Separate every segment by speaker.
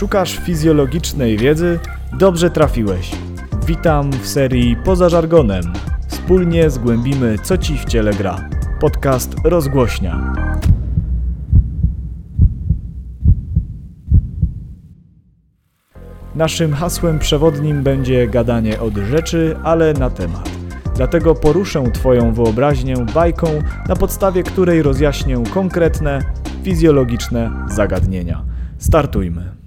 Speaker 1: Szukasz fizjologicznej wiedzy? Dobrze trafiłeś. Witam w serii Poza żargonem. Wspólnie zgłębimy, co ci w ciele gra. Podcast rozgłośnia. Naszym hasłem przewodnim będzie gadanie od rzeczy, ale na temat. Dlatego poruszę Twoją wyobraźnię bajką, na podstawie której rozjaśnię konkretne, fizjologiczne zagadnienia. Startujmy.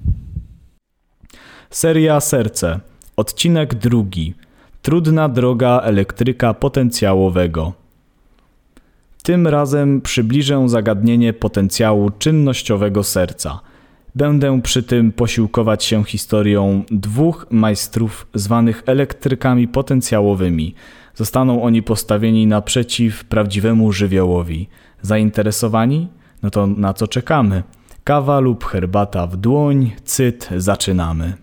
Speaker 1: Seria Serce. Odcinek drugi. Trudna droga elektryka potencjałowego. Tym razem przybliżę zagadnienie potencjału czynnościowego serca. Będę przy tym posiłkować się historią dwóch majstrów zwanych elektrykami potencjałowymi. Zostaną oni postawieni naprzeciw prawdziwemu żywiołowi. Zainteresowani? No to na co czekamy? Kawa lub herbata w dłoń, cyt, zaczynamy.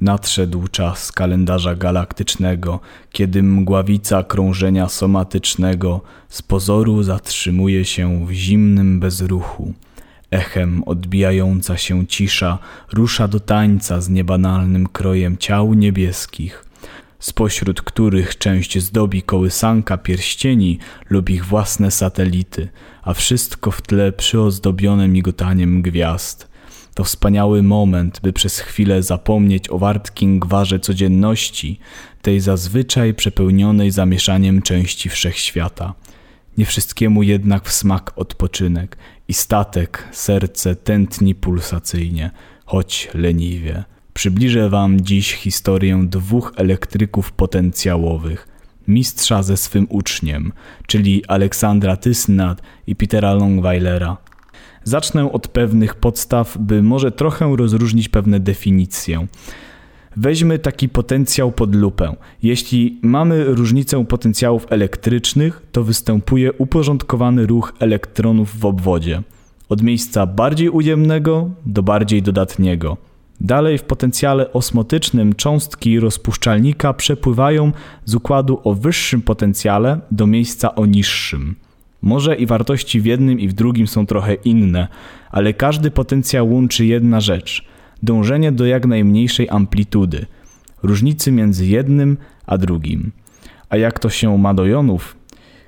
Speaker 1: Nadszedł czas kalendarza galaktycznego, kiedy mgławica krążenia somatycznego z pozoru zatrzymuje się w zimnym bezruchu. Echem odbijająca się cisza rusza do tańca z niebanalnym krojem ciał niebieskich, spośród których część zdobi kołysanka pierścieni lub ich własne satelity, a wszystko w tle przyozdobione migotaniem gwiazd. To wspaniały moment, by przez chwilę zapomnieć o wartkim gwarze codzienności, tej zazwyczaj przepełnionej zamieszaniem części wszechświata. Nie wszystkiemu jednak w smak odpoczynek i statek serce tętni pulsacyjnie, choć leniwie. Przybliżę Wam dziś historię dwóch elektryków potencjałowych, mistrza ze swym uczniem, czyli Aleksandra Tysnat i Petera Longweilera. Zacznę od pewnych podstaw, by może trochę rozróżnić pewne definicje. Weźmy taki potencjał pod lupę. Jeśli mamy różnicę potencjałów elektrycznych, to występuje uporządkowany ruch elektronów w obwodzie. Od miejsca bardziej ujemnego do bardziej dodatniego. Dalej w potencjale osmotycznym cząstki rozpuszczalnika przepływają z układu o wyższym potencjale do miejsca o niższym. Może i wartości w jednym i w drugim są trochę inne, ale każdy potencjał łączy jedna rzecz dążenie do jak najmniejszej amplitudy, różnicy między jednym a drugim. A jak to się ma do jonów?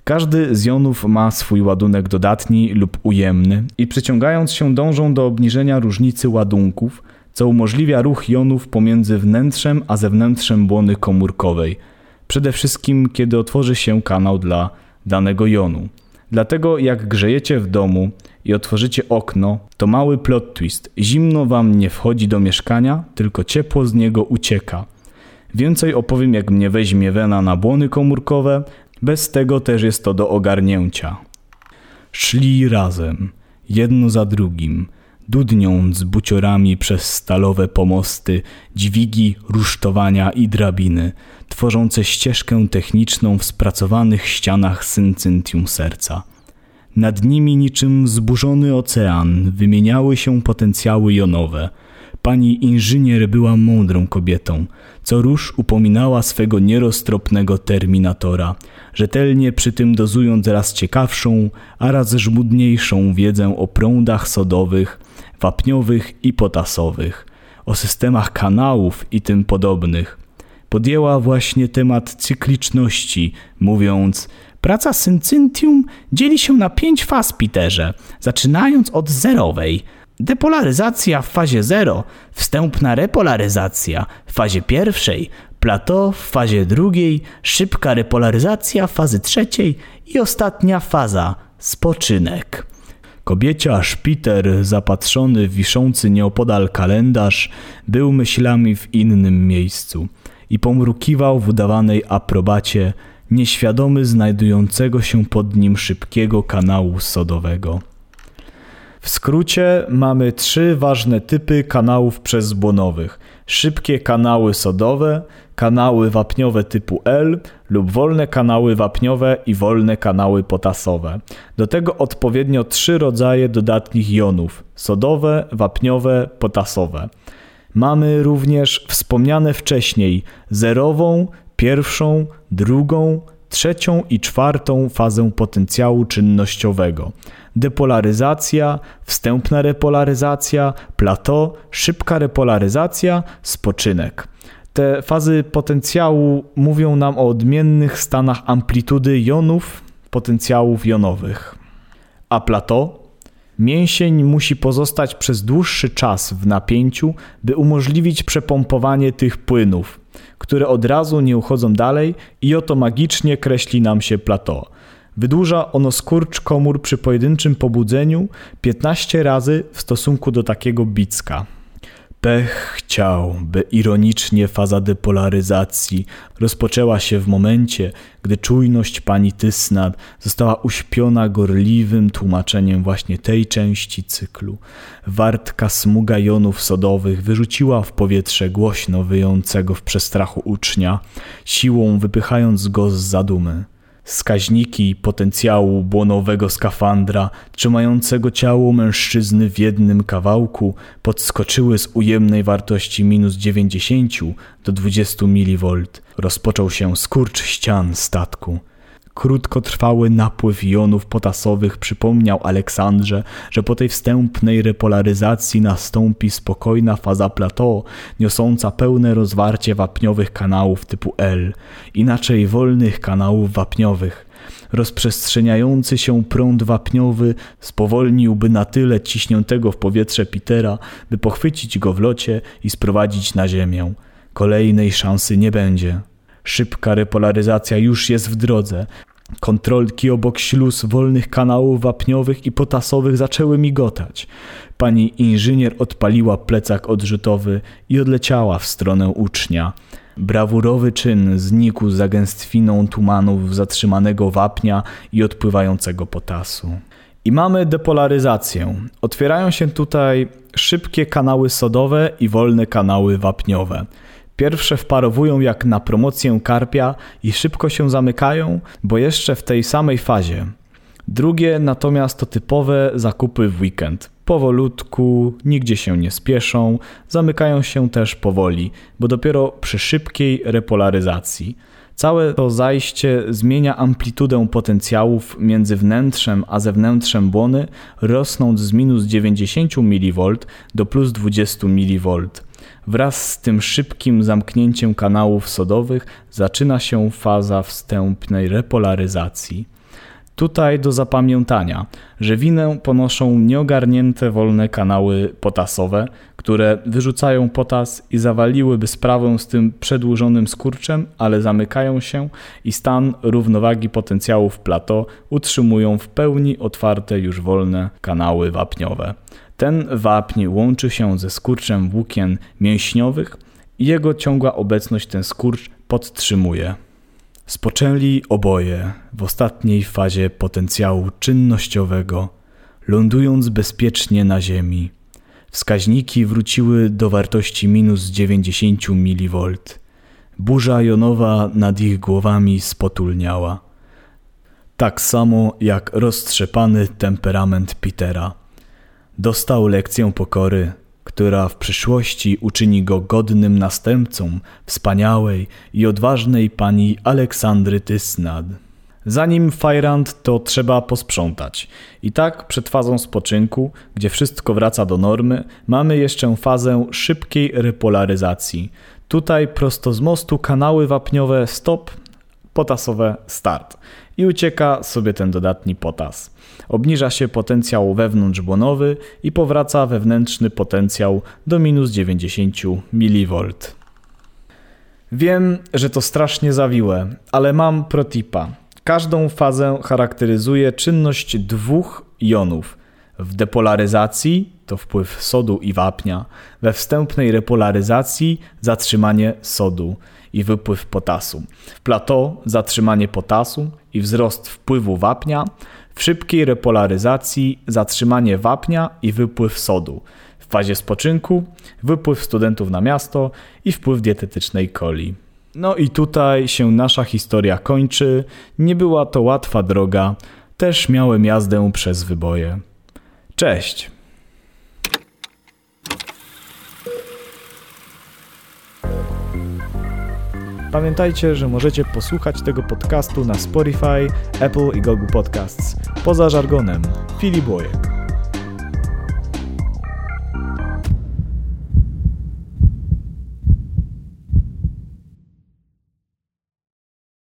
Speaker 1: Każdy z jonów ma swój ładunek dodatni lub ujemny i przyciągając się dążą do obniżenia różnicy ładunków, co umożliwia ruch jonów pomiędzy wnętrzem a zewnętrzem błony komórkowej, przede wszystkim kiedy otworzy się kanał dla danego jonu. Dlatego jak grzejecie w domu i otworzycie okno, to mały plot twist. Zimno wam nie wchodzi do mieszkania, tylko ciepło z niego ucieka. Więcej opowiem jak mnie weźmie wena na błony komórkowe, bez tego też jest to do ogarnięcia. Szli razem, jedno za drugim, dudniąc buciorami przez stalowe pomosty, dźwigi, rusztowania i drabiny, tworzące ścieżkę techniczną w spracowanych ścianach syncytium serca. Nad nimi niczym zburzony ocean wymieniały się potencjały jonowe. Pani inżynier była mądrą kobietą, co róż upominała swego nieroztropnego terminatora, rzetelnie przy tym dozując raz ciekawszą, a raz żmudniejszą wiedzę o prądach sodowych, wapniowych i potasowych, o systemach kanałów i tym podobnych. Podjęła właśnie temat cykliczności, mówiąc: Praca syncytium dzieli się na pięć faz, Peterze, zaczynając od zerowej. Depolaryzacja w fazie zero, wstępna repolaryzacja w fazie pierwszej, plateau w fazie drugiej, szybka repolaryzacja fazy trzeciej i ostatnia faza spoczynek. Kobieciarz Peter, zapatrzony w wiszący nieopodal kalendarz, był myślami w innym miejscu i pomrukiwał w udawanej aprobacie, nieświadomy znajdującego się pod nim szybkiego kanału sodowego. W skrócie mamy trzy ważne typy kanałów przezbłonowych: szybkie kanały sodowe, kanały wapniowe typu L lub wolne kanały wapniowe i wolne kanały potasowe. Do tego odpowiednio trzy rodzaje dodatnich jonów: sodowe, wapniowe, potasowe. Mamy również wspomniane wcześniej zerową, pierwszą, drugą, trzecią i czwartą fazę potencjału czynnościowego. Depolaryzacja, wstępna repolaryzacja, plateau, szybka repolaryzacja, spoczynek. Te fazy potencjału mówią nam o odmiennych stanach amplitudy jonów, potencjałów jonowych. A plateau Mięsień musi pozostać przez dłuższy czas w napięciu, by umożliwić przepompowanie tych płynów, które od razu nie uchodzą dalej i oto magicznie kreśli nam się plateau. Wydłuża ono skurcz komór przy pojedynczym pobudzeniu 15 razy w stosunku do takiego bicka. Pech chciał, by ironicznie faza depolaryzacji rozpoczęła się w momencie, gdy czujność pani Tysnad została uśpiona gorliwym tłumaczeniem właśnie tej części cyklu. Wartka smuga jonów sodowych wyrzuciła w powietrze głośno wyjącego w przestrachu ucznia, siłą wypychając go z zadumy. Wskaźniki potencjału błonowego skafandra, trzymającego ciało mężczyzny w jednym kawałku, podskoczyły z ujemnej wartości minus 90 do 20 mV. Rozpoczął się skurcz ścian statku. Krótkotrwały napływ jonów potasowych przypomniał Aleksandrze, że po tej wstępnej repolaryzacji nastąpi spokojna faza plateau, niosąca pełne rozwarcie wapniowych kanałów typu L, inaczej wolnych kanałów wapniowych. Rozprzestrzeniający się prąd wapniowy spowolniłby na tyle ciśniętego w powietrze Petera, by pochwycić go w locie i sprowadzić na ziemię. Kolejnej szansy nie będzie. Szybka repolaryzacja już jest w drodze. Kontrolki obok śluz wolnych kanałów wapniowych i potasowych zaczęły migotać. Pani inżynier odpaliła plecak odrzutowy i odleciała w stronę ucznia. Brawurowy czyn znikł za gęstwiną tumanów zatrzymanego wapnia i odpływającego potasu. I mamy depolaryzację. Otwierają się tutaj szybkie kanały sodowe i wolne kanały wapniowe. Pierwsze wparowują jak na promocję karpia i szybko się zamykają, bo jeszcze w tej samej fazie. Drugie natomiast to typowe zakupy w weekend. Powolutku, nigdzie się nie spieszą, zamykają się też powoli, bo dopiero przy szybkiej repolaryzacji. Całe to zajście zmienia amplitudę potencjałów między wnętrzem a zewnętrzem błony, rosnąc z minus 90 mV do plus 20 mV. Wraz z tym szybkim zamknięciem kanałów sodowych zaczyna się faza wstępnej repolaryzacji. Tutaj do zapamiętania, że winę ponoszą nieogarnięte wolne kanały potasowe, które wyrzucają potas i zawaliłyby sprawę z tym przedłużonym skurczem, ale zamykają się i stan równowagi potencjałów plato utrzymują w pełni otwarte już wolne kanały wapniowe. Ten wapń łączy się ze skurczem włókien mięśniowych i jego ciągła obecność ten skurcz podtrzymuje. Spoczęli oboje w ostatniej fazie potencjału czynnościowego, lądując bezpiecznie na Ziemi. Wskaźniki wróciły do wartości minus 90 mV. Burza jonowa nad ich głowami spotulniała. Tak samo jak roztrzepany temperament Petera. Dostał lekcję pokory, która w przyszłości uczyni go godnym następcą wspaniałej i odważnej pani Aleksandry Tysnad. Zanim Fajrand to trzeba posprzątać. I tak przed fazą spoczynku, gdzie wszystko wraca do normy, mamy jeszcze fazę szybkiej repolaryzacji. Tutaj prosto z mostu kanały wapniowe stop, potasowe start. I ucieka sobie ten dodatni potas obniża się potencjał wewnątrzbłonowy i powraca wewnętrzny potencjał do minus 90 mV. Wiem, że to strasznie zawiłe, ale mam protipa. Każdą fazę charakteryzuje czynność dwóch jonów. W depolaryzacji to wpływ sodu i wapnia, we wstępnej repolaryzacji zatrzymanie sodu i wypływ potasu. W plateau zatrzymanie potasu i wzrost wpływu wapnia, w szybkiej repolaryzacji zatrzymanie wapnia i wypływ sodu. W fazie spoczynku wypływ studentów na miasto i wpływ dietetycznej coli. No i tutaj się nasza historia kończy. Nie była to łatwa droga. Też miałem jazdę przez wyboje. Cześć! Pamiętajcie, że możecie posłuchać tego podcastu na Spotify, Apple i Google Podcasts. Poza żargonem. Filip Łojek.